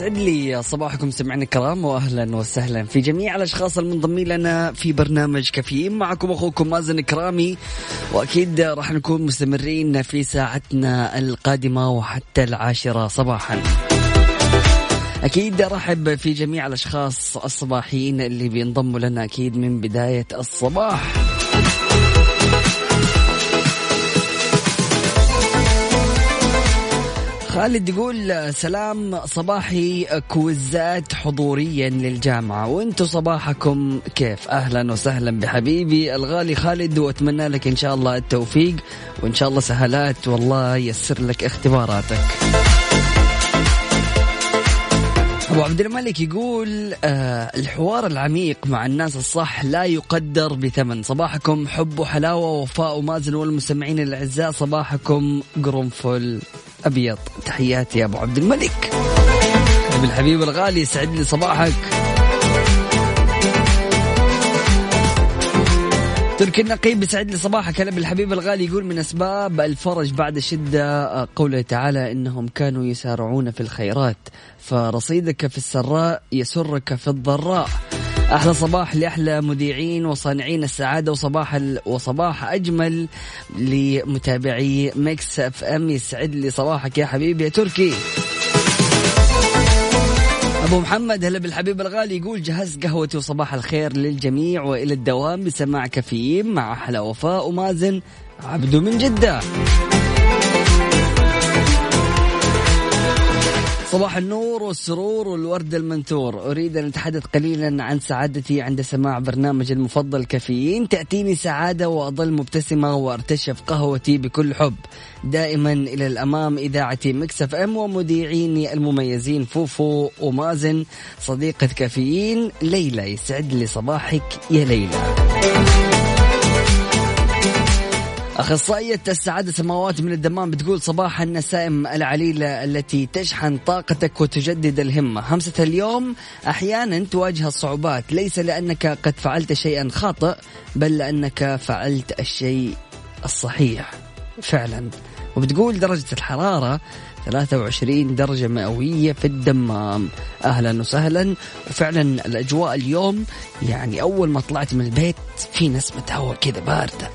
يسعد لي صباحكم سمعنا الكرام واهلا وسهلا في جميع الأشخاص المنضمين لنا في برنامج كافيين معكم أخوكم مازن كرامي وأكيد راح نكون مستمرين في ساعتنا القادمة وحتى العاشرة صباحا. أكيد أرحب في جميع الأشخاص الصباحيين اللي بينضموا لنا أكيد من بداية الصباح. خالد يقول سلام صباحي كوزات حضوريا للجامعة. وأنتم صباحكم كيف؟ أهلا وسهلا بحبيبي الغالي خالد وأتمنى لك إن شاء الله التوفيق وإن شاء الله سهلات والله يسر لك اختباراتك. أبو عبد الملك يقول آه الحوار العميق مع الناس الصح لا يقدر بثمن. صباحكم حب وحلاوة ووفاء ومازن والمستمعين الأعزاء. صباحكم قرنفل. أبيض. تحياتي يا أبو عبد الملك. بالحبيب الغالي يسعد لي صباحك. تركي النقيب يسعد لي صباحك. هلا بالحبيب الغالي يقول من أسباب الفرج بعد شدة قوله تعالى إنهم كانوا يسارعون في الخيرات فرصيدك في السراء يسرك في الضراء. أحلى صباح لأحلى مذيعين وصانعين السعادة وصباح ال... وصباح أجمل لمتابعي Mix FM. يسعد لي صباحك يا حبيبي يا تركي. أبو محمد هلا بالحبيب الغالي. يقول جهزت قهوتي وصباح الخير للجميع وإلى الدوام. بسماع كافيين مع أحلى وفاء ومازن عبدو من جدة. صباح النور والسرور والورد المنثور. أريد أن أتحدث قليلا عن سعادتي عند سماع برنامج المفضل كافيين. تأتيني سعادة وأظل مبتسمة وأرتشف قهوتي بكل حب. دائما إلى الأمام إذاعتي Mix FM ومذيعيني المميزين فوفو ومازن. صديقة كافيين ليلى يسعد لي صباحك يا ليلى. أخصائية السعادة سماوات من الدمام بتقول صباح النسائم العليلة التي تشحن طاقتك وتجدد الهمة. همسة اليوم أحيانا تواجه الصعوبات. ليس لأنك قد فعلت شيئا خاطئ بل لأنك فعلت الشيء الصحيح. فعلا. وبتقول درجة الحرارة 23 درجة مئوية في الدمام. أهلا وسهلا. وفعلا الأجواء اليوم يعني أول ما طلعت من البيت في نسمة هواء كذا باردة.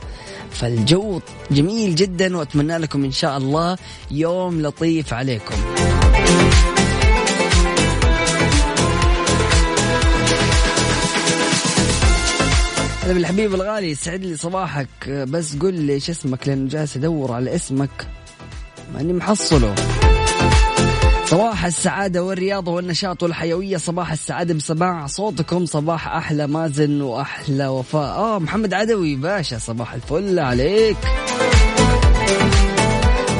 فالجو جميل جدا وأتمنى لكم إن شاء الله يوم لطيف عليكم. هلا بالحبيب الغالي يسعد لي صباحك. بس قل لي إيش اسمك لأنه جالس أدور على اسمك. ماني محصله. صباح السعادة والرياضة والنشاط والحيوية. صباح السعادة بسماع صوتكم. صباح أحلى مازن وأحلى وفاء. آه محمد عدوي باشا صباح الفل عليك.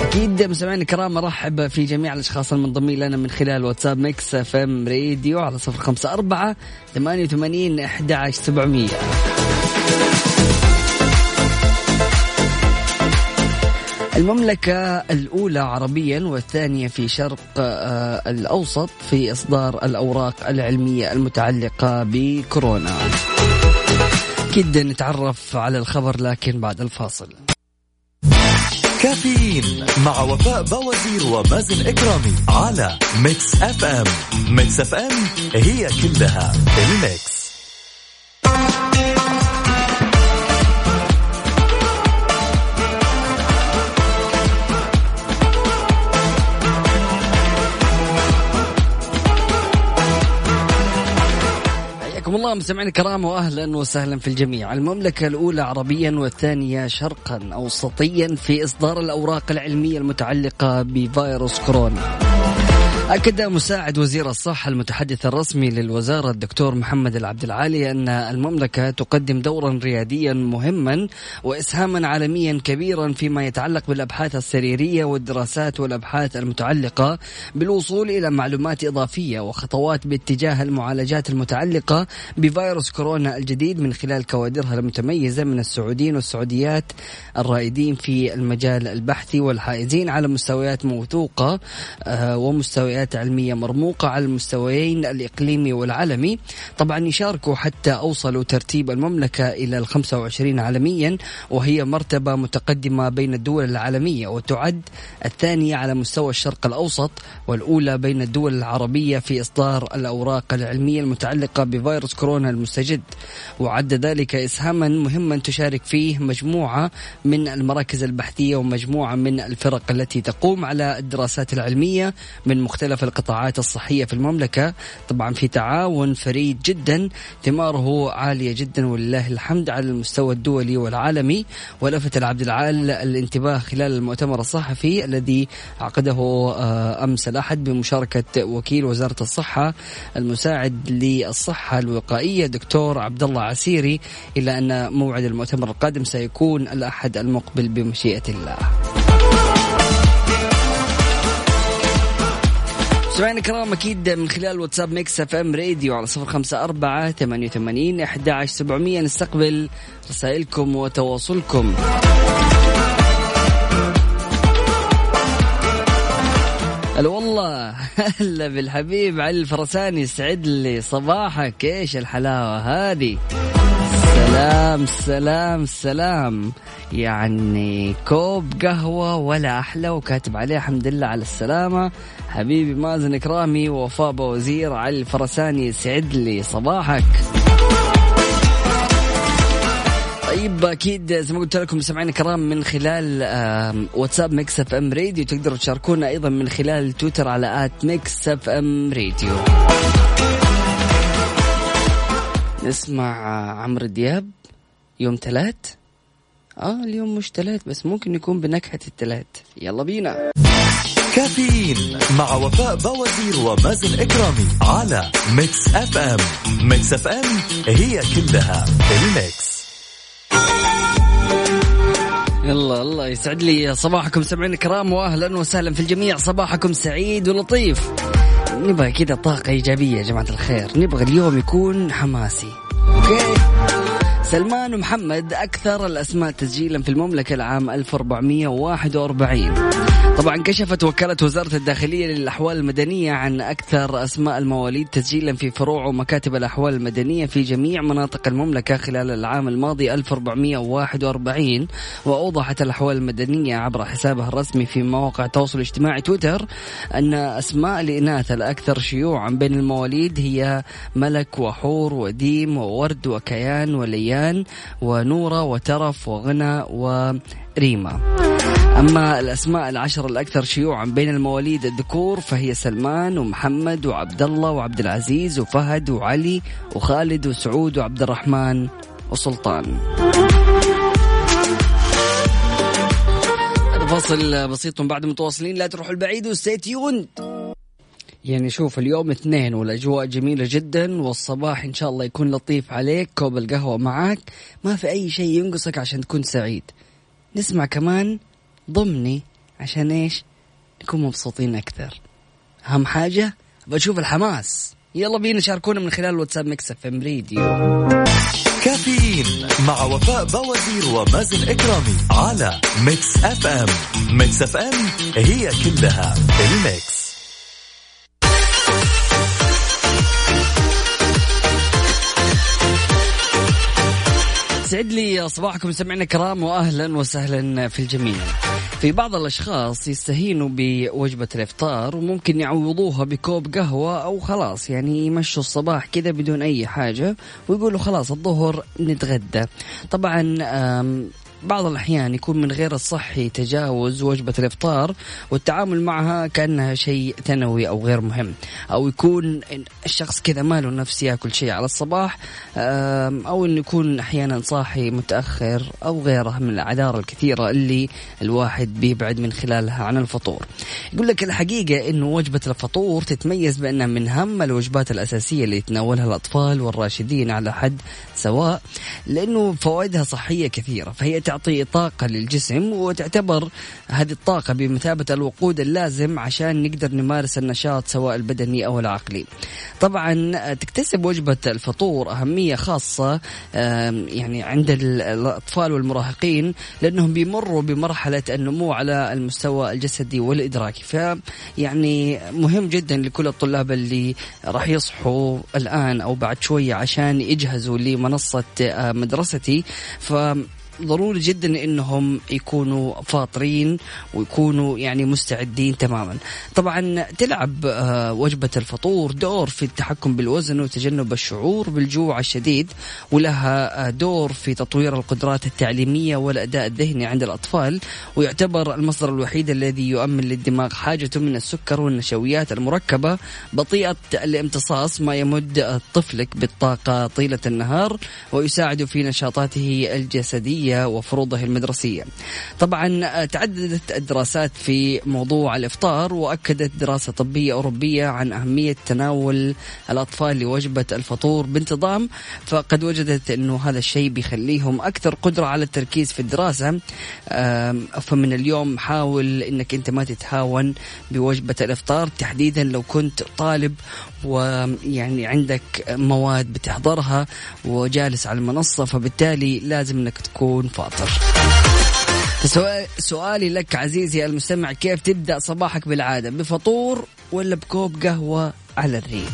أكيد مستمعينا الكرام أرحب في جميع الأشخاص المنضمين لنا من خلال واتساب Mix FM Radio على صفر خمسة أربعة ثمانية وثمانين أحد عشر سبعمية. المملكة الأولى عربيا والثانية في شرق الأوسط في إصدار الأوراق العلمية المتعلقة بكورونا. أكيد نتعرف على الخبر لكن بعد الفاصل. كافيين مع وفاء بوازير ومازن إكرامي على Mix FM. Mix FM هي كلها ال mix. الله مستمعينا الكرام واهلا وسهلا في الجميع. المملكة الأولى عربيا والثانية شرقا اوسطيا في إصدار الأوراق العلمية المتعلقة بفيروس كورونا. أكد مساعد وزير الصحة المتحدث الرسمي للوزارة الدكتور محمد العبد العالي أن المملكة تقدم دورا رياديا مهما وإسهاما عالميا كبيرا فيما يتعلق بالأبحاث السريرية والدراسات والأبحاث المتعلقة بالوصول إلى معلومات إضافية وخطوات باتجاه المعالجات المتعلقة بفيروس كورونا الجديد من خلال كوادرها المتميزة من السعوديين والسعوديات الرائدين في المجال البحثي والحائزين على مستويات موثوقة آه، ومستويات مستويات علمية مرموقة على المستويين الإقليمي والعالمي. طبعا يشاركوا حتى أوصلوا ترتيب المملكة إلى ال 25 عالميا وهي مرتبة متقدمة بين الدول العالمية وتعد الثانية على مستوى الشرق الأوسط والأولى بين الدول العربية في إصدار الأوراق العلمية المتعلقة بفيروس كورونا المستجد. وعد ذلك إسهاما مهما تشارك فيه مجموعة من المراكز البحثية ومجموعة من الفرق التي تقوم على الدراسات العلمية من مختلف مختلف القطاعات الصحية في المملكة. طبعا في تعاون فريد جدا ثماره عالية جدا ولله الحمد على المستوى الدولي والعالمي. ولفت العبد العال الانتباه خلال المؤتمر الصحفي الذي عقده آه، أمس الأحد بمشاركة وكيل وزارة الصحة المساعد للصحة الوقائية دكتور عبد الله عسيري إلى أن موعد المؤتمر القادم سيكون الأحد المقبل بمشيئة الله. سمعنا الكرام أكيد من خلال واتساب Mix FM Radio على صفر خمسة أربعة ثمانية وثمانين أحد عشر سبعمية. نستقبل رسائلكم وتواصلكم. هلا والله. هلا بالحبيب علي الفرساني يسعد لي. صباحك. إيش الحلاوة هذه؟ سلام سلام سلام. يعني كوب قهوة ولا أحلى وكاتب عليه الحمد لله على السلامة. حبيبي مازن إكرامي ووفاء وزير علي الفرساني يسعد لي صباحك. طيب أكيد زي ما قلت لكم سمعنا كرام من خلال واتساب Mix FM Radio تقدروا تشاركونا أيضا من خلال تويتر على at Mix FM Radio. نسمع عمرو دياب يوم ثلاث آه اليوم مش ثلاث بس ممكن يكون بنكهة الثلاث يلا بينا. كافيين مع وفاء بوازير ومازن إكرامي على Mix FM Mix FM هي كلها ال mix. يلا الله يسعد لي صباحكم مستمعينا الكرام واهلا وسهلا في الجميع. صباحكم سعيد ولطيف. نبغى كذا طاقة إيجابية يا جماعة الخير. نبغى اليوم يكون حماسي. سلمان محمد أكثر الأسماء تسجيلا في المملكة العام 1441 طبعا كشفت وكالة وزارة الداخلية للأحوال المدنية عن أكثر أسماء المواليد تسجيلا في فروع ومكاتب الأحوال المدنية في جميع مناطق المملكة خلال العام الماضي 1441 وأوضحت الأحوال المدنية عبر حسابها الرسمي في مواقع التواصل الاجتماعي تويتر أن أسماء الإناث الأكثر شيوعا بين المواليد هي ملك وحور وديم وورد وكيان وليان. ونورة وترف وغنى وريما. أما الأسماء العشر الأكثر شيوعا بين المواليد الذكور فهي سلمان ومحمد وعبد الله وعبد العزيز وفهد وعلي وخالد وسعود وعبد الرحمن وسلطان فاصل بسيط بعد متواصلين لا تروحوا البعيد و stay tuned يعني شوف اليوم اثنين والأجواء جميلة جدا والصباح إن شاء الله يكون لطيف عليك كوب القهوة معك ما في أي شيء ينقصك عشان تكون سعيد. نسمع كمان ضمني عشان إيش؟ نكون مبسوطين أكثر. أهم حاجة بشوف الحماس. يلا بينا شاركونا من خلال واتساب Mix FM Radio. كافيين مع وفاء بوازير ومازن إكرامي على Mix FM. Mix FM هي كلها ال mix. سعد لي صباحكم سمعنا كرام واهلا وسهلا في الجميع. في بعض الأشخاص يستهينوا بوجبة الإفطار وممكن يعوضوها بكوب قهوة أو خلاص يعني يمشوا الصباح كذا بدون أي حاجة ويقولوا خلاص الظهر نتغدى. طبعا بعض الأحيان يكون من غير الصحي تجاوز وجبة الإفطار والتعامل معها كأنها شيء ثانوي أو غير مهم. أو يكون الشخص كذا ماله نفس ياكل شيء على الصباح أو أنه يكون أحيانا صاحي متأخر أو غيره من الأعذار الكثيرة اللي الواحد بيبعد من خلالها عن الفطور. يقول لك الحقيقة أنه وجبة الفطور تتميز بأنها من أهم الوجبات الأساسية اللي يتناولها الأطفال والراشدين على حد سواء لأنه فوائدها صحية كثيرة فهي تعطي طاقة للجسم وتعتبر هذه الطاقة بمثابة الوقود اللازم عشان نقدر نمارس النشاط سواء البدني أو العقلي. طبعا تكتسب وجبة الفطور أهمية خاصة يعني عند الأطفال والمراهقين لأنهم بيمروا بمرحلة النمو على المستوى الجسدي والإدراكي. فيعني مهم جدا لكل الطلاب اللي راح يصحوا الآن أو بعد شوية عشان يجهزوا لمنصة آه، مدرستي. ف ضروري جدا إنهم يكونوا فاطرين ويكونوا يعني مستعدين تماما. طبعا تلعب آه، وجبة الفطور دور في التحكم بالوزن وتجنب الشعور بالجوع الشديد ولها آه، دور في تطوير القدرات التعليمية والأداء الذهني عند الأطفال ويعتبر المصدر الوحيد الذي يؤمن للدماغ حاجته من السكر والنشويات المركبة بطيئة الامتصاص ما يمد طفلك بالطاقة طيلة النهار ويساعد في نشاطاته الجسدية. التربوية وفروضه المدرسية. طبعا تعددت الدراسات في موضوع الإفطار وأكدت دراسة طبية أوروبية عن أهمية تناول الأطفال لوجبة الفطور بانتظام. فقد وجدت أنه هذا الشيء بيخليهم أكثر قدرة على التركيز في الدراسة. فمن اليوم حاول أنك أنت ما تتهاون بوجبة الإفطار. تحديدا لو كنت طالب ويعني عندك مواد بتحضرها وجالس على المنصة فبالتالي لازم أنك تكون يكون فاطر. سؤالي لك عزيزي المستمع كيف تبدأ صباحك بالعادة؟ بفطور ولا بكوب قهوة على الريق؟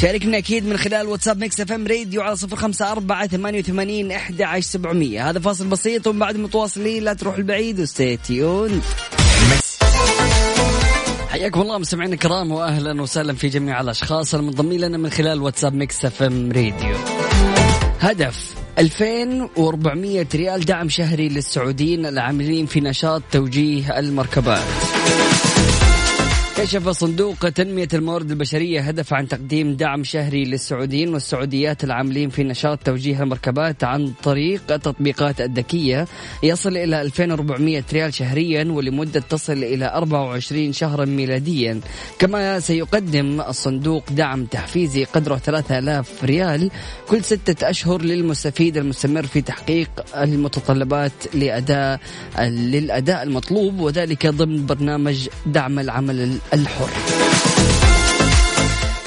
شاركنا أكيد من خلال واتساب Mix FM Radio على صفر خمسة أربعة ثمانية وثمانين أحد عشر سبعمية. هذا فاصل بسيط ومن بعد متواصلين لا تروح البعيد و stay tuned حياكم الله مستمعينا الكرام واهلا وسهلا في جميع الأشخاص المنضمين لنا من خلال واتساب Mix FM Radio. هدف 2400 ريال دعم شهري للسعوديين العاملين في نشاط توجيه المركبات. كشف صندوق تنمية الموارد البشرية هدف عن تقديم دعم شهري للسعوديين والسعوديات العاملين في نشاط توجيه المركبات عن طريق التطبيقات الذكية. يصل إلى 2400 ريال شهريا ولمدة تصل إلى 24 شهرا ميلاديا. كما سيقدم الصندوق دعم تحفيزي قدره 3000 ريال كل ستة أشهر للمستفيد المستمر في تحقيق المتطلبات لأداء للأداء المطلوب وذلك ضمن برنامج دعم العمل الحر.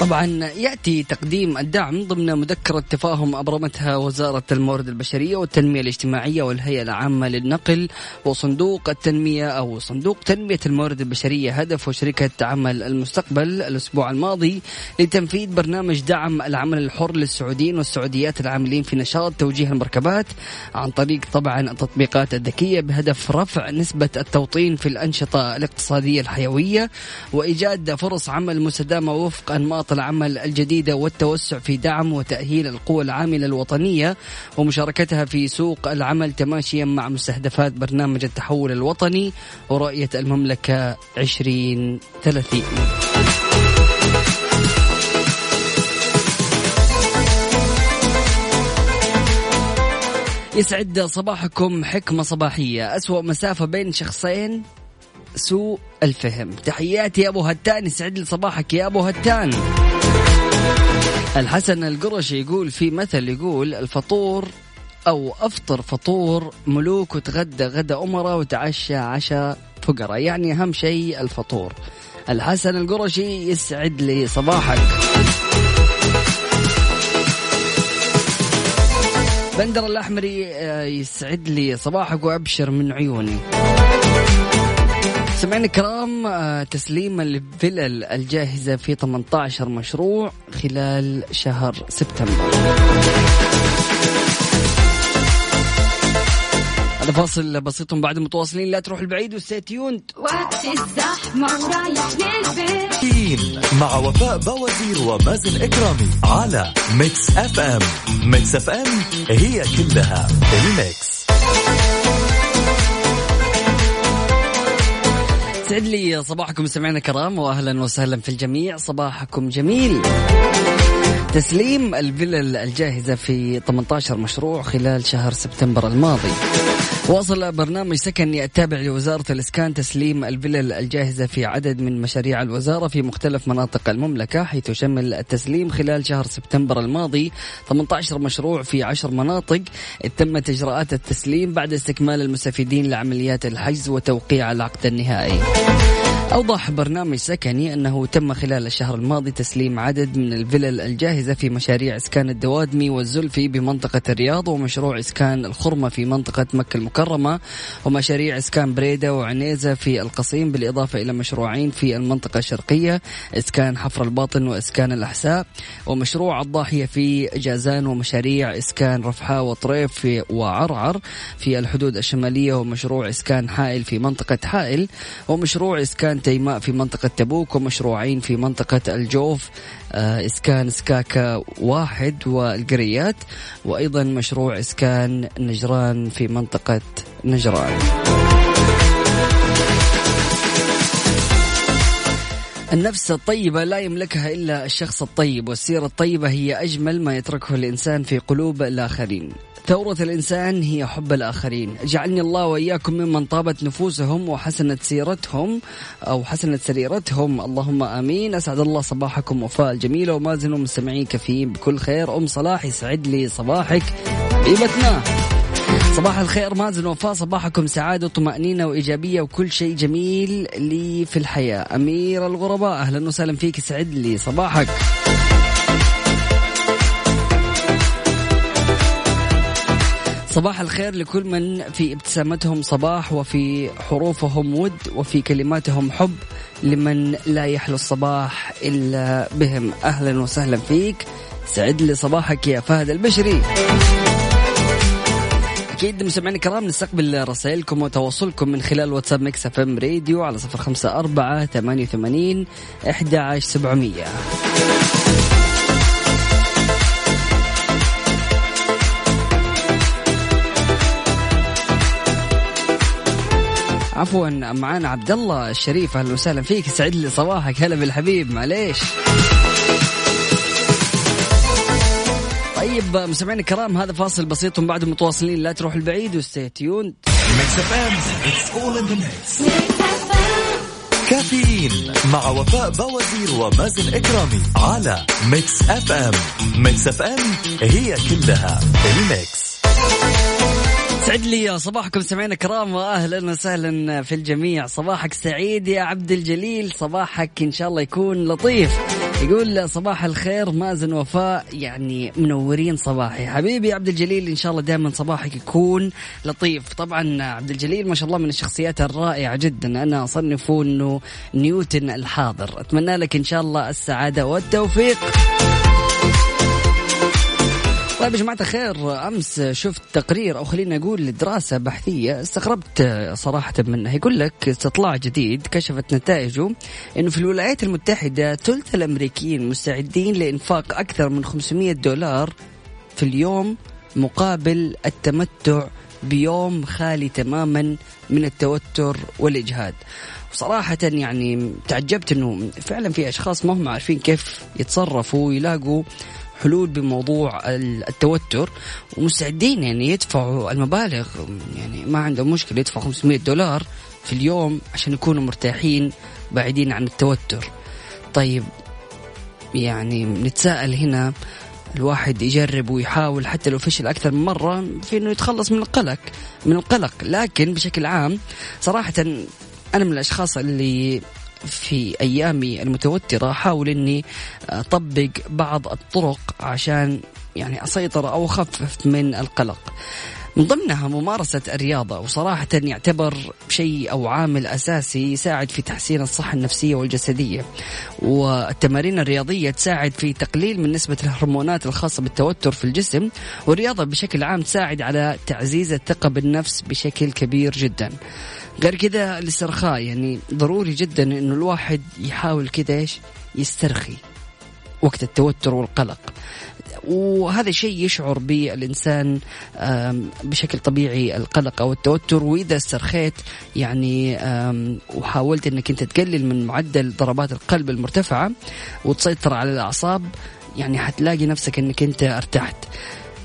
طبعا يأتي تقديم الدعم ضمن مذكرة تفاهم أبرمتها وزارة الموارد البشرية والتنمية الاجتماعية والهيئة العامة للنقل وصندوق التنمية أو صندوق تنمية الموارد البشرية هدف وشركه عمل المستقبل الأسبوع الماضي لتنفيذ برنامج دعم العمل الحر للسعوديين والسعوديات العاملين في نشاط توجيه المركبات عن طريق طبعا التطبيقات الذكية بهدف رفع نسبة التوطين في الأنشطة الاقتصادية الحيوية وإيجاد فرص عمل مستدامه وفق أنماط العمل الجديدة والتوسع في دعم وتأهيل القوى العاملة الوطنية ومشاركتها في سوق العمل تماشيا مع مستهدفات برنامج التحول الوطني ورؤية المملكة 2030 يسعد صباحكم حكمة صباحية. أسوأ مسافة بين شخصين سوء الفهم. تحياتي يا أبو هتان. يسعد لي صباحك يا أبو هتان. الحسن القرشي يقول في مثل يقول الفطور أو أفطر فطور ملوك وتغدى غدا أمراء وتعشى عشاء فقراء. يعني أهم شيء الفطور. الحسن القرشي يسعد لي صباحك. بندر الأحمري آه، يسعد لي صباحك وأبشر من عيوني. سمعنا الكرام آه، تسليم الفلل الجاهزة في 18 مشروع خلال شهر سبتمبر. هذا فاصل بسيط بعد متواصلين لا تروح البعيد و stay tuned وقت الزحمة ورايح للبيت. مع وفاء بوازير ومازن إكرامي على Mix FM Mix FM هي كلها ال mix يسعد لي صباحكم سمعنا كرام واهلا وسهلا في الجميع. صباحكم جميل. تسليم الفلل الجاهزة في 18 مشروع خلال شهر سبتمبر الماضي. واصل برنامج سكني التابع لوزارة الإسكان تسليم الفلل الجاهزة في عدد من مشاريع الوزارة في مختلف مناطق المملكة حيث شمل التسليم خلال شهر سبتمبر الماضي 18 مشروع في 10 مناطق. تمت إجراءات التسليم بعد استكمال المستفيدين لعمليات الحجز وتوقيع العقد النهائي. أوضح برنامج سكني أنه تم خلال الشهر الماضي تسليم عدد من الفلل الجاهزة في مشاريع إسكان الدوادمي والزلفي بمنطقة الرياض ومشروع إسكان الخرمة في منطقة مكة المكرمة ومشاريع إسكان بريدة وعنيزة في القصيم بالإضافة إلى مشروعين في المنطقة الشرقية إسكان حفر الباطن وإسكان الأحساء ومشروع الضاحية في جازان ومشاريع إسكان رفحاء وطريف في وعرعر في الحدود الشمالية ومشروع إسكان حائل في منطقة حائل ومشروع إسكان تيماء في منطقة تبوك ومشروعين في منطقة الجوف آه، إسكان سكاكا واحد والقريات وأيضا مشروع إسكان نجران في منطقة نجران. النفس الطيبة لا يملكها إلا الشخص الطيب والسيرة الطيبة هي أجمل ما يتركه الإنسان في قلوب الآخرين. ثورة الإنسان هي حب الآخرين. جعلني الله وإياكم ممن طابت نفوسهم وحسنت سيرتهم أو حسنت سريرتهم. اللهم آمين. أسعد الله صباحكم. وفاء الجميلة وما زلوا مستمعين كفيين بكل خير. أم صلاح يسعد لي صباحك. حبيبتنا صباح الخير مازن وفاء صباحكم سعادة وطمأنينة وإيجابية وكل شيء جميل لي في الحياة. أمير الغرباء أهلا وسهلا فيك. سعد لي صباحك. صباح الخير لكل من في ابتسامتهم صباح وفي حروفهم ود وفي كلماتهم حب لمن لا يحلو الصباح إلا بهم. أهلا وسهلا فيك. يسعد لي صباحك يا فهد البشري. أكيد مستمعينا الكرام نستقبل رسائلكم وتواصلكم من خلال واتساب Mix FM Radio على صفر خمسة أربعة ثمانية وثمانين إحدى عشر سبعمية. عفوا معانا عبد الله الشريف أهلا وسهلا فيك يسعد لي صباحك هلا بالحبيب معليش. طيب مستمعينا الكرام هذا فاصل بسيط ومن بعد متواصلين لا تروح البعيد و stay tuned كافيين مع وفاء بوازير ومازن إكرامي على Mix FM Mix FM هي كلها ال mix سعد لي صباحكم سمعنا كرام وأهلا وسهلا في الجميع. صباحك سعيد يا عبد الجليل صباحك إن شاء الله يكون لطيف. يقول صباح الخير مازن وفاء يعني منورين صباحي. حبيبي عبد الجليل إن شاء الله دائما صباحك يكون لطيف. طبعا عبد الجليل ما شاء الله من الشخصيات الرائعة جدا. أنا اصنفه إنه نيوتن الحاضر. أتمنى لك إن شاء الله السعادة والتوفيق. طيب يا جماعة الخير أمس شفت تقرير أو خلينا نقول دراسة بحثية استغربت صراحة منها. يقول لك استطلاع جديد كشفت نتائجه أنه في الولايات المتحدة ثلث الأمريكيين مستعدين لإنفاق أكثر من 500 دولار في اليوم مقابل التمتع بيوم خالي تماما من التوتر والإجهاد. وصراحة يعني تعجبت أنه فعلا في أشخاص ما هم عارفين كيف يتصرفوا ويلاقوا حلول بموضوع التوتر ومستعدين يعني يدفعوا المبالغ يعني ما عندهم مشكلة يدفعوا 500 دولار في اليوم عشان يكونوا مرتاحين بعيدين عن التوتر. طيب يعني نتساءل هنا الواحد يجرب ويحاول حتى لو فشل أكثر من مرة في إنه يتخلص من القلق من القلق. لكن بشكل عام صراحة أنا من الأشخاص اللي في أيامي المتوترة احاول إني أطبق بعض الطرق عشان يعني أسيطر أو أخفف من القلق. من ضمنها ممارسة الرياضة وصراحة يعتبر شيء أو عامل أساسي يساعد في تحسين الصحة النفسية والجسدية والتمارين الرياضية تساعد في تقليل من نسبة الهرمونات الخاصة بالتوتر في الجسم والرياضة بشكل عام تساعد على تعزيز الثقة بالنفس بشكل كبير جدا غير كذا الاسترخاء يعني ضروري جدا إنه الواحد يحاول كذا إيش؟ يسترخي وقت التوتر والقلق. وهذا الشيء يشعر بالإنسان آم، بشكل طبيعي القلق أو التوتر. وإذا استرخيت يعني وحاولت أنك أنت تقلل من معدل ضربات القلب المرتفعة وتسيطر على الأعصاب يعني حتلاقي نفسك أنك أنت ارتحت.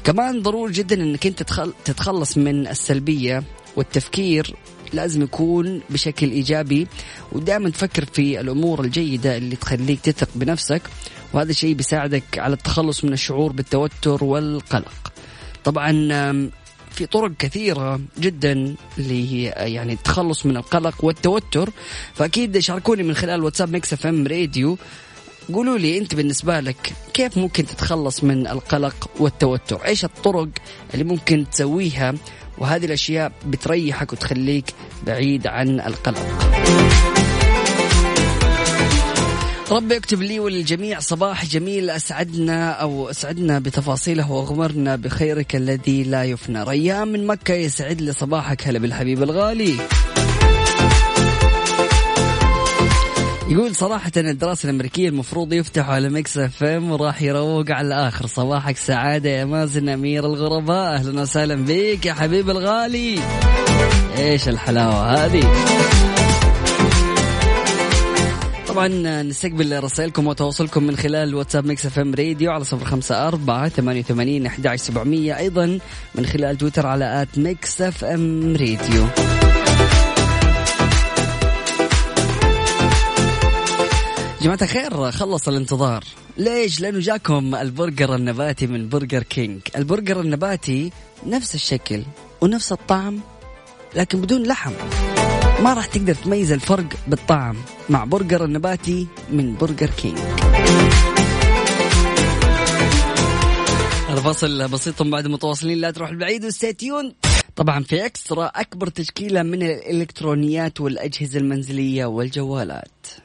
كمان ضروري جدا أنت تخل- تتخلص من السلبية والتفكير لازم يكون بشكل إيجابي ودائما تفكر في الأمور الجيدة اللي تخليك تثق بنفسك وهذا الشيء بيساعدك على التخلص من الشعور بالتوتر والقلق. طبعا في طرق كثيرة جدا اللي يعني التخلص من القلق والتوتر. فأكيد شاركوني من خلال واتساب Mix FM Radio. قولوا لي أنت بالنسبة لك كيف ممكن تتخلص من القلق والتوتر؟ إيش الطرق اللي ممكن تسويها وهذه الأشياء بتريحك وتخليك بعيد عن القلق. ربي يكتب لي وللجميع صباح جميل. أسعدنا أو أسعدنا بتفاصيله واغمرنا بخيرك الذي لا يفنى. ريان من مكة يسعد لي صباحك هلا بالحبيب الغالي. يقول صراحة الدراسة الأمريكية المفروض يفتحوا على Mix FM وراح يروق على الآخر. صباحك سعادة يا مازن أمير الغرباء. أهلا وسهلا بك يا حبيب الغالي. إيش الحلاوة هذه؟ طبعا نستقبل رسائلكم وتواصلكم من خلال واتساب Mix FM Radio على صفر خمسة أربعة ثمانية وثمانين أحد سبعمية. أيضا من خلال تويتر على at Mix FM Radio. جماعة الخير خلص الانتظار. ليش؟ لأنه جاكم البرجر النباتي من برجر كينج. البرجر النباتي نفس الشكل ونفس الطعم لكن بدون لحم. ما راح تقدر تميز الفرق بالطعم مع برجر النباتي من برجر كينج. فاصل بسيط بعد متواصلين لا تروح البعيد و stay tuned طبعا في Extra أكبر تشكيلة من الإلكترونيات والأجهزة المنزلية والجوالات.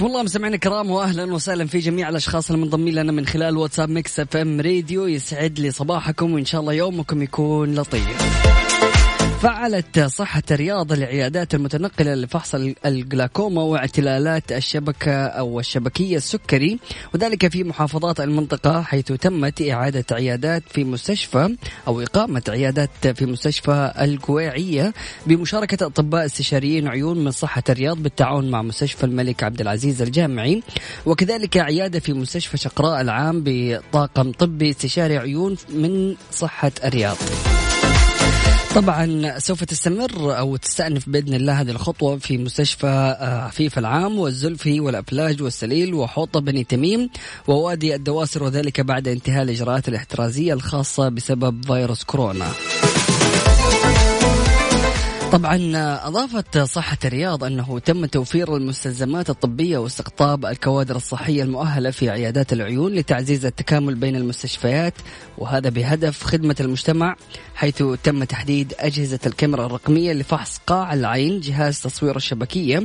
حياكم الله مستمعينا الكرام واهلا وسهلا في جميع الأشخاص المنضمين لنا من خلال واتساب Mix FM Radio يسعد لي صباحكم وإن شاء الله يومكم يكون لطيف. فعلت صحة الرياض العيادات المتنقلة لفحص الجلاكوما واعتلالات الشبكة أو الشبكية السكري وذلك في محافظات المنطقة حيث تمت إعادة عيادات في مستشفى أو إقامة عيادات في مستشفى القويعية بمشاركة أطباء استشاريين عيون من صحة الرياض بالتعاون مع مستشفى الملك عبد العزيز الجامعي وكذلك عيادة في مستشفى شقراء العام بطاقم طبي استشاري عيون من صحة الرياض. طبعا سوف تستمر أو تستأنف بإذن الله هذه الخطوة في مستشفى آه، عفيف العام والزلفي والأفلاج والسليل وحوطة بني تميم ووادي الدواسر وذلك بعد انتهاء الإجراءات الاحترازية الخاصة بسبب فيروس كورونا. طبعا أضافت صحة الرياض أنه تم توفير المستلزمات الطبية واستقطاب الكوادر الصحية المؤهلة في عيادات العيون لتعزيز التكامل بين المستشفيات وهذا بهدف خدمة المجتمع حيث تم تحديد أجهزة الكاميرا الرقمية لفحص قاع العين جهاز تصوير الشبكية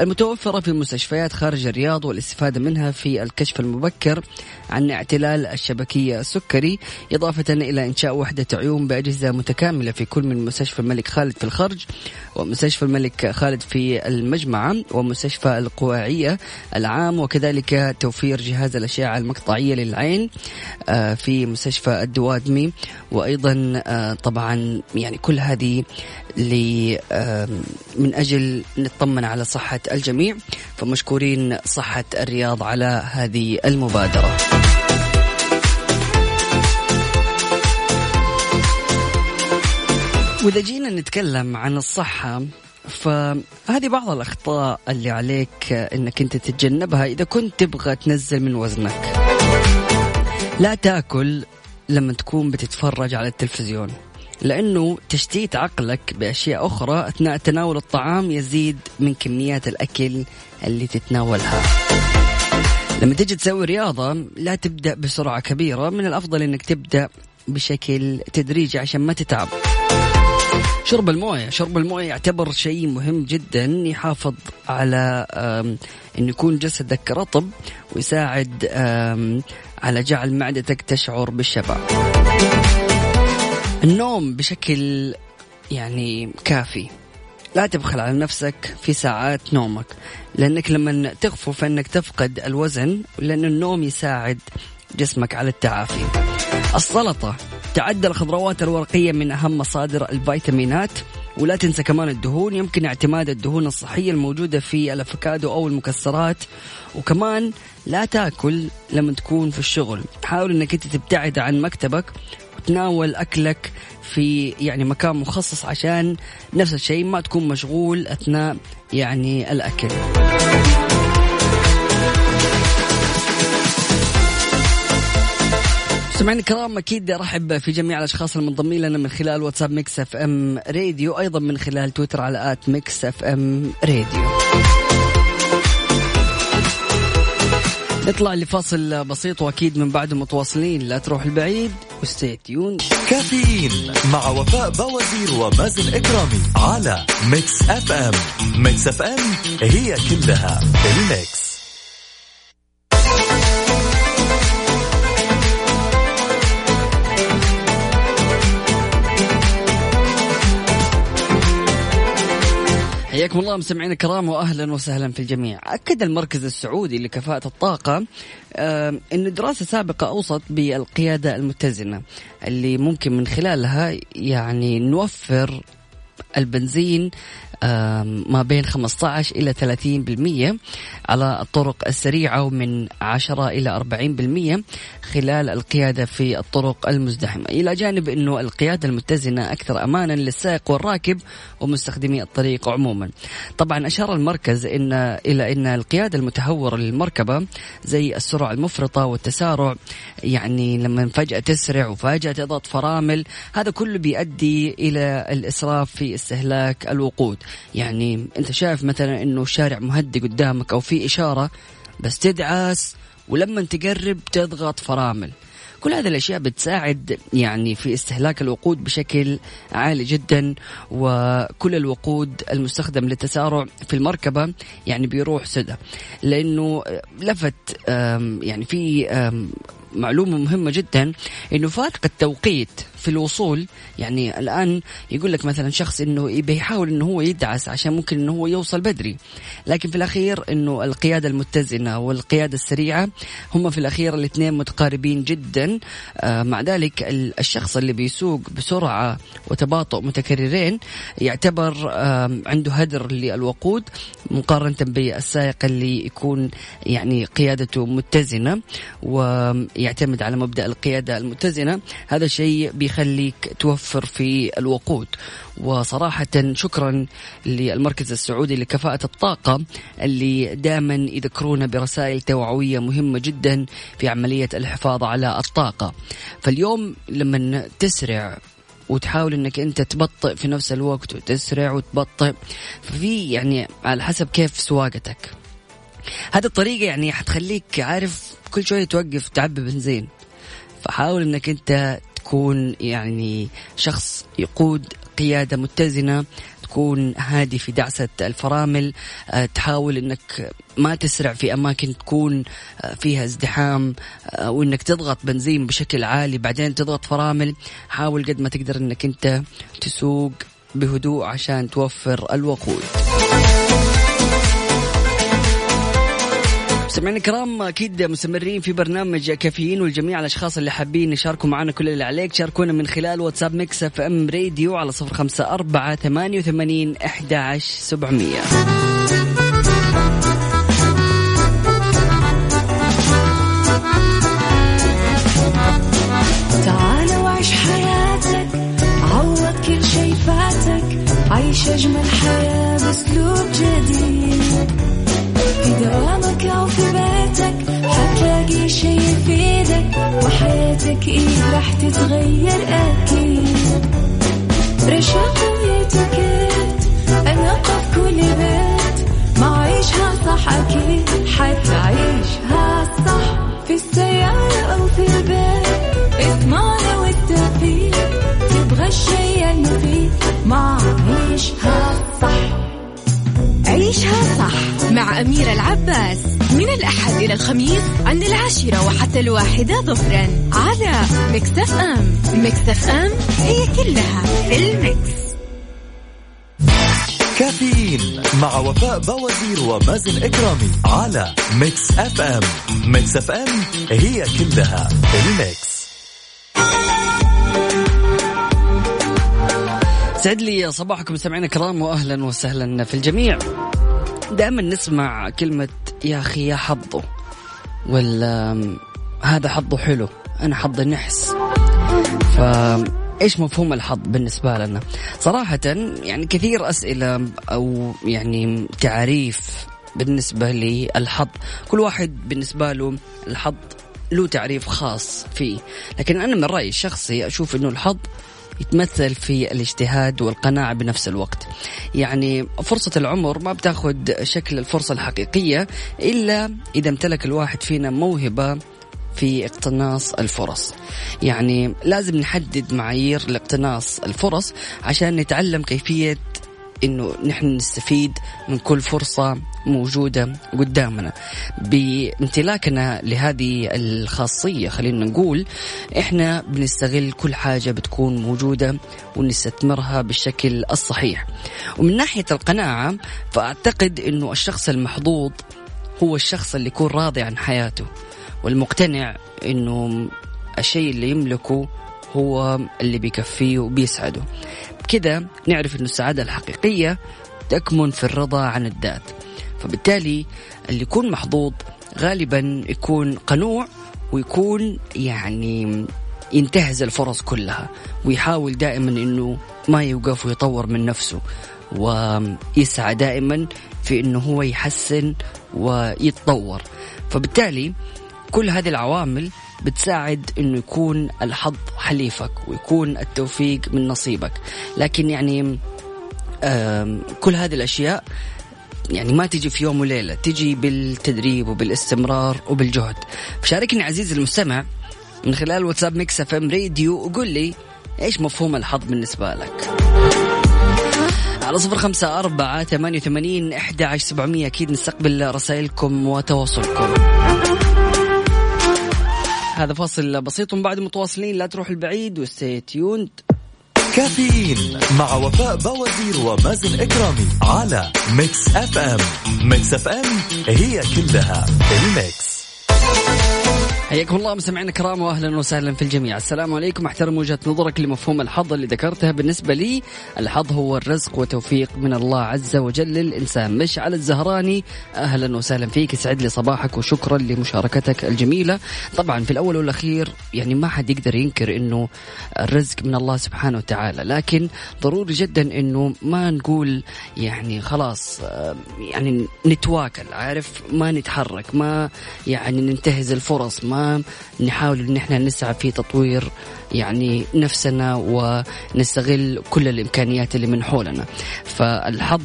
المتوفرة في مستشفيات خارج الرياض والاستفادة منها في الكشف المبكر عن اعتلال الشبكية السكري إضافة إلى إنشاء وحدة عيون بأجهزة متكاملة في كل من مستشفى الملك خالد في الخرج ومستشفى الملك خالد في المجمعة ومستشفى القواعية العام وكذلك توفير جهاز الأشعة المقطعية للعين آه، في مستشفى الدوادمي وأيضا آه، طبعا يعني كل هذه من أجل نطمن على صحة الجميع فمشكورين صحة الرياض على هذه المبادرة. وإذا جينا نتكلم عن الصحة فهذه بعض الأخطاء اللي عليك أنك أنت تتجنبها إذا كنت تبغى تنزل من وزنك. لا تأكل لما تكون بتتفرج على التلفزيون لأنه تشتيت عقلك بأشياء أخرى أثناء تناول الطعام يزيد من كميات الأكل اللي تتناولها. لما تجي تسوي رياضة لا تبدأ بسرعة كبيرة من الأفضل أنك تبدأ بشكل تدريجي عشان ما تتعب. شرب الموية. شرب الموية يعتبر شيء مهم جدا يحافظ على انه يكون جسدك رطب ويساعد على جعل معدتك تشعر بالشبع النوم بشكل يعني كافي. لا تبخل على نفسك في ساعات نومك لأنك لما تغفو فإنك تفقد الوزن لأن النوم يساعد جسمك على التعافي. السلطة. تعد الخضروات الورقية من أهم مصادر الفيتامينات. ولا تنسى كمان الدهون يمكن اعتماد الدهون الصحية الموجودة في الأفوكادو أو المكسرات. وكمان لا تأكل لما تكون في الشغل. حاول إنك أنت تبتعد عن مكتبك وتناول أكلك في يعني مكان مخصص عشان نفس الشيء ما تكون مشغول أثناء يعني الأكل. سمعنا الكرام أكيد ارحب في جميع الأشخاص المنضمين لنا من خلال واتساب Mix FM Radio أيضا من خلال تويتر على at Mix FM Radio. نطلع لفاصل بسيط وأكيد من بعده متواصلين لا تروح البعيد و stay tuned. كافيين مع وفاء بوازير ومازن إكرامي على Mix FM. Mix FM هي كلها ال mix. حياكم الله مستمعينا الكرام واهلا وسهلا في الجميع. أكد المركز السعودي لكفاءة الطاقة آه انه دراسة سابقة أوصت بالقيادة المتزنة اللي ممكن من خلالها يعني نوفر البنزين ما بين 15 إلى 30% على الطرق السريعة ومن 10 إلى 40% خلال القيادة في الطرق المزدحمة. إلى جانب أنه القيادة المتزنة أكثر أمانا للسائق والراكب ومستخدمي الطريق عموما. طبعا أشار المركز إن إلى أن القيادة المتهورة للمركبة زي السرعة المفرطة والتسارع يعني لما فجأة تسرع وفجأة تضغط فرامل هذا كله بيؤدي إلى الإسراف في استهلاك الوقود. يعني أنت شايف مثلا أنه الشارع مهدي قدامك أو في إشارة بس تدعس ولما تقرب تضغط فرامل. كل هذه الأشياء بتساعد يعني في استهلاك الوقود بشكل عالي جدا وكل الوقود المستخدم للتسارع في المركبة يعني بيروح سدى. لأنه لفت يعني في معلومة مهمة جدا إنه فارق التوقيت في الوصول. يعني الآن يقول لك مثلا شخص إنه يبي يحاول إنه هو يدعس عشان ممكن إنه هو يوصل بدري. لكن في الأخير إنه القيادة المتزنة والقيادة السريعة هم في الأخير الاثنين متقاربين جدا. آه مع ذلك ال- الشخص اللي بيسوق بسرعة وتباطؤ متكررين يعتبر عنده هدر للوقود مقارنة بالسائق اللي يكون يعني قيادته متزنة. ويعتمد على مبدأ القيادة المتزنة. هذا الشيء بيخليك توفر في الوقود. وصراحة شكرا للمركز السعودي لكفاءة الطاقة اللي دائما يذكرونا برسائل توعوية مهمة جدا في عملية الحفاظ على الطاقة. فاليوم لما تسرع وتحاول إنك أنت تبطئ في نفس الوقت وتسرع وتبطئ ففي يعني على حسب كيف سواقتك. هذه الطريقة يعني حتخليك عارف كل شوية توقف تعبي بنزين فحاول إنك أنت تكون يعني شخص يقود قيادة متزنة تكون هادي في دعسة الفرامل آه، تحاول إنك ما تسرع في أماكن تكون آه، فيها ازدحام آه، وإنك تضغط بنزين بشكل عالي بعدين تضغط فرامل. حاول قد ما تقدر إنك أنت تسوق بهدوء عشان توفر الوقود. مستمعينا الكرام أكيد مستمرين في برنامج كافيين والجميع الأشخاص اللي حابين يشاركوا معنا كل اللي عليك شاركونا من خلال واتساب Mix FM Radio على صفر خمسة أربعة ثمانية وثمانين أحد عشر سبعمية. تعال وعيش حياتك عوض كل شي فاتك عيش أجمل حياة بأسلوب جديد. وحياتك إيه راح تتغير أكيد؟ رشاق ويتكت أنا في كل بيت. ما عيشها صح أكيد حتعيشها صح. في السيارة أو في البيت اسمعنا والتوفيق. تبغى الشي المفيد ما عيشها صح. عيشها صح مع أميرة العباس. الخميس عند العاشرة وحتى الواحدة ظهرا على Mix FM Mix FM هي كلها في ال mix. كافيين مع وفاء بوازير ومازن إكرامي على Mix FM Mix FM هي كلها ال mix. يسعد لي صباحكم مستمعينا الكرام واهلا وسهلا في الجميع. دائما نسمع كلمة يا أخي يا حظه ولا هذا حظه حلو. أنا حظي نحس ف إيش مفهوم الحظ بالنسبة لنا؟ صراحة يعني كثير أسئلة أو يعني تعريف بالنسبة للحظ، كل واحد بالنسبة له الحظ له تعريف خاص فيه، لكن أنا من رأيي الشخصي أشوف إنه الحظ يتمثل في الاجتهاد والقناعة بنفس الوقت. يعني فرصة العمر ما بتاخذ شكل الفرصة الحقيقية إلا إذا امتلك الواحد فينا موهبة في اقتناص الفرص. يعني لازم نحدد معايير لاقتناص الفرص عشان نتعلم كيفية إنه نحن نستفيد من كل فرصة موجودة قدامنا. بامتلاكنا لهذه الخاصية خلينا نقول إحنا بنستغل كل حاجة بتكون موجودة ونستثمرها بالشكل الصحيح. ومن ناحية القناعة فأعتقد إنه الشخص المحظوظ هو الشخص اللي يكون راضي عن حياته والمقتنع إنه الشيء اللي يملكه هو اللي بيكفيه وبيسعده. بكذا نعرف إنه السعادة الحقيقية تكمن في الرضا عن الذات. فبالتالي اللي يكون محظوظ غالبا يكون قنوع ويكون يعني ينتهز الفرص كلها ويحاول دائما إنه ما يوقف ويطور من نفسه ويسعى دائما في إنه هو يحسن ويتطور. فبالتالي كل هذه العوامل بتساعد إنه يكون الحظ حليفك ويكون التوفيق من نصيبك. لكن يعني كل هذه الأشياء يعني ما تجي في يوم وليلة تجي بالتدريب وبالاستمرار وبالجهد. فشاركني عزيزي المستمع من خلال واتساب Mix FM Radio وقول لي إيش مفهوم الحظ بالنسبة لك. على صفر خمسة أربعة ثمانية وثمانين أحد عشر سبعمية أكيد نستقبل رسائلكم وتواصلكم. هذا فاصل بسيط. ومن بعد متواصلين لا تروح البعيد و stay tuned. كافيين مع وفاء بوازير ومازن إكرامي على Mix FM Mix FM هي كلها ال mix. حياكم الله مستمعينا الكرام واهلا وسهلا في الجميع، السلام عليكم. أحترم وجهة نظرك لمفهوم الحظ اللي ذكرتها. بالنسبة لي، الحظ هو الرزق وتوفيق من الله عز وجل للإنسان، مشعل الزهراني أهلا وسهلا فيك. يسعد لي صباحك وشكرا لمشاركتك الجميلة، طبعا في الأول والأخير يعني ما حد يقدر ينكر إنه الرزق من الله سبحانه وتعالى، لكن ضروري جدا إنه ما نقول يعني خلاص يعني نتواكل عارف؟ ما نتحرك ما يعني ننتهز الفرص ما نحاول إن إحنا نسعى في تطوير يعني نفسنا ونستغل كل الإمكانيات اللي من حولنا. فالحظ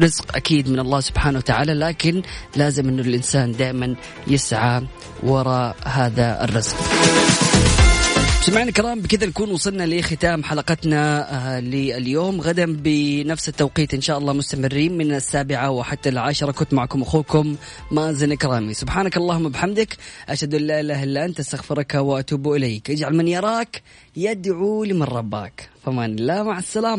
رزق أكيد من الله سبحانه وتعالى لكن لازم إنه الإنسان دائما يسعى وراء هذا الرزق. سمعنا الكرام بكذا نكون وصلنا لختام حلقتنا آه، لليوم. غدا بنفس التوقيت إن شاء الله مستمرين من السابعة وحتى العاشرة. كنت معكم أخوكم مازن كرامي سبحانك اللهم وبحمدك أشهد أن لا إله إلا أنت أستغفرك وأتوب إليك. اجعل من يراك يدعو لمن رباك. فمان الله مع السلامة.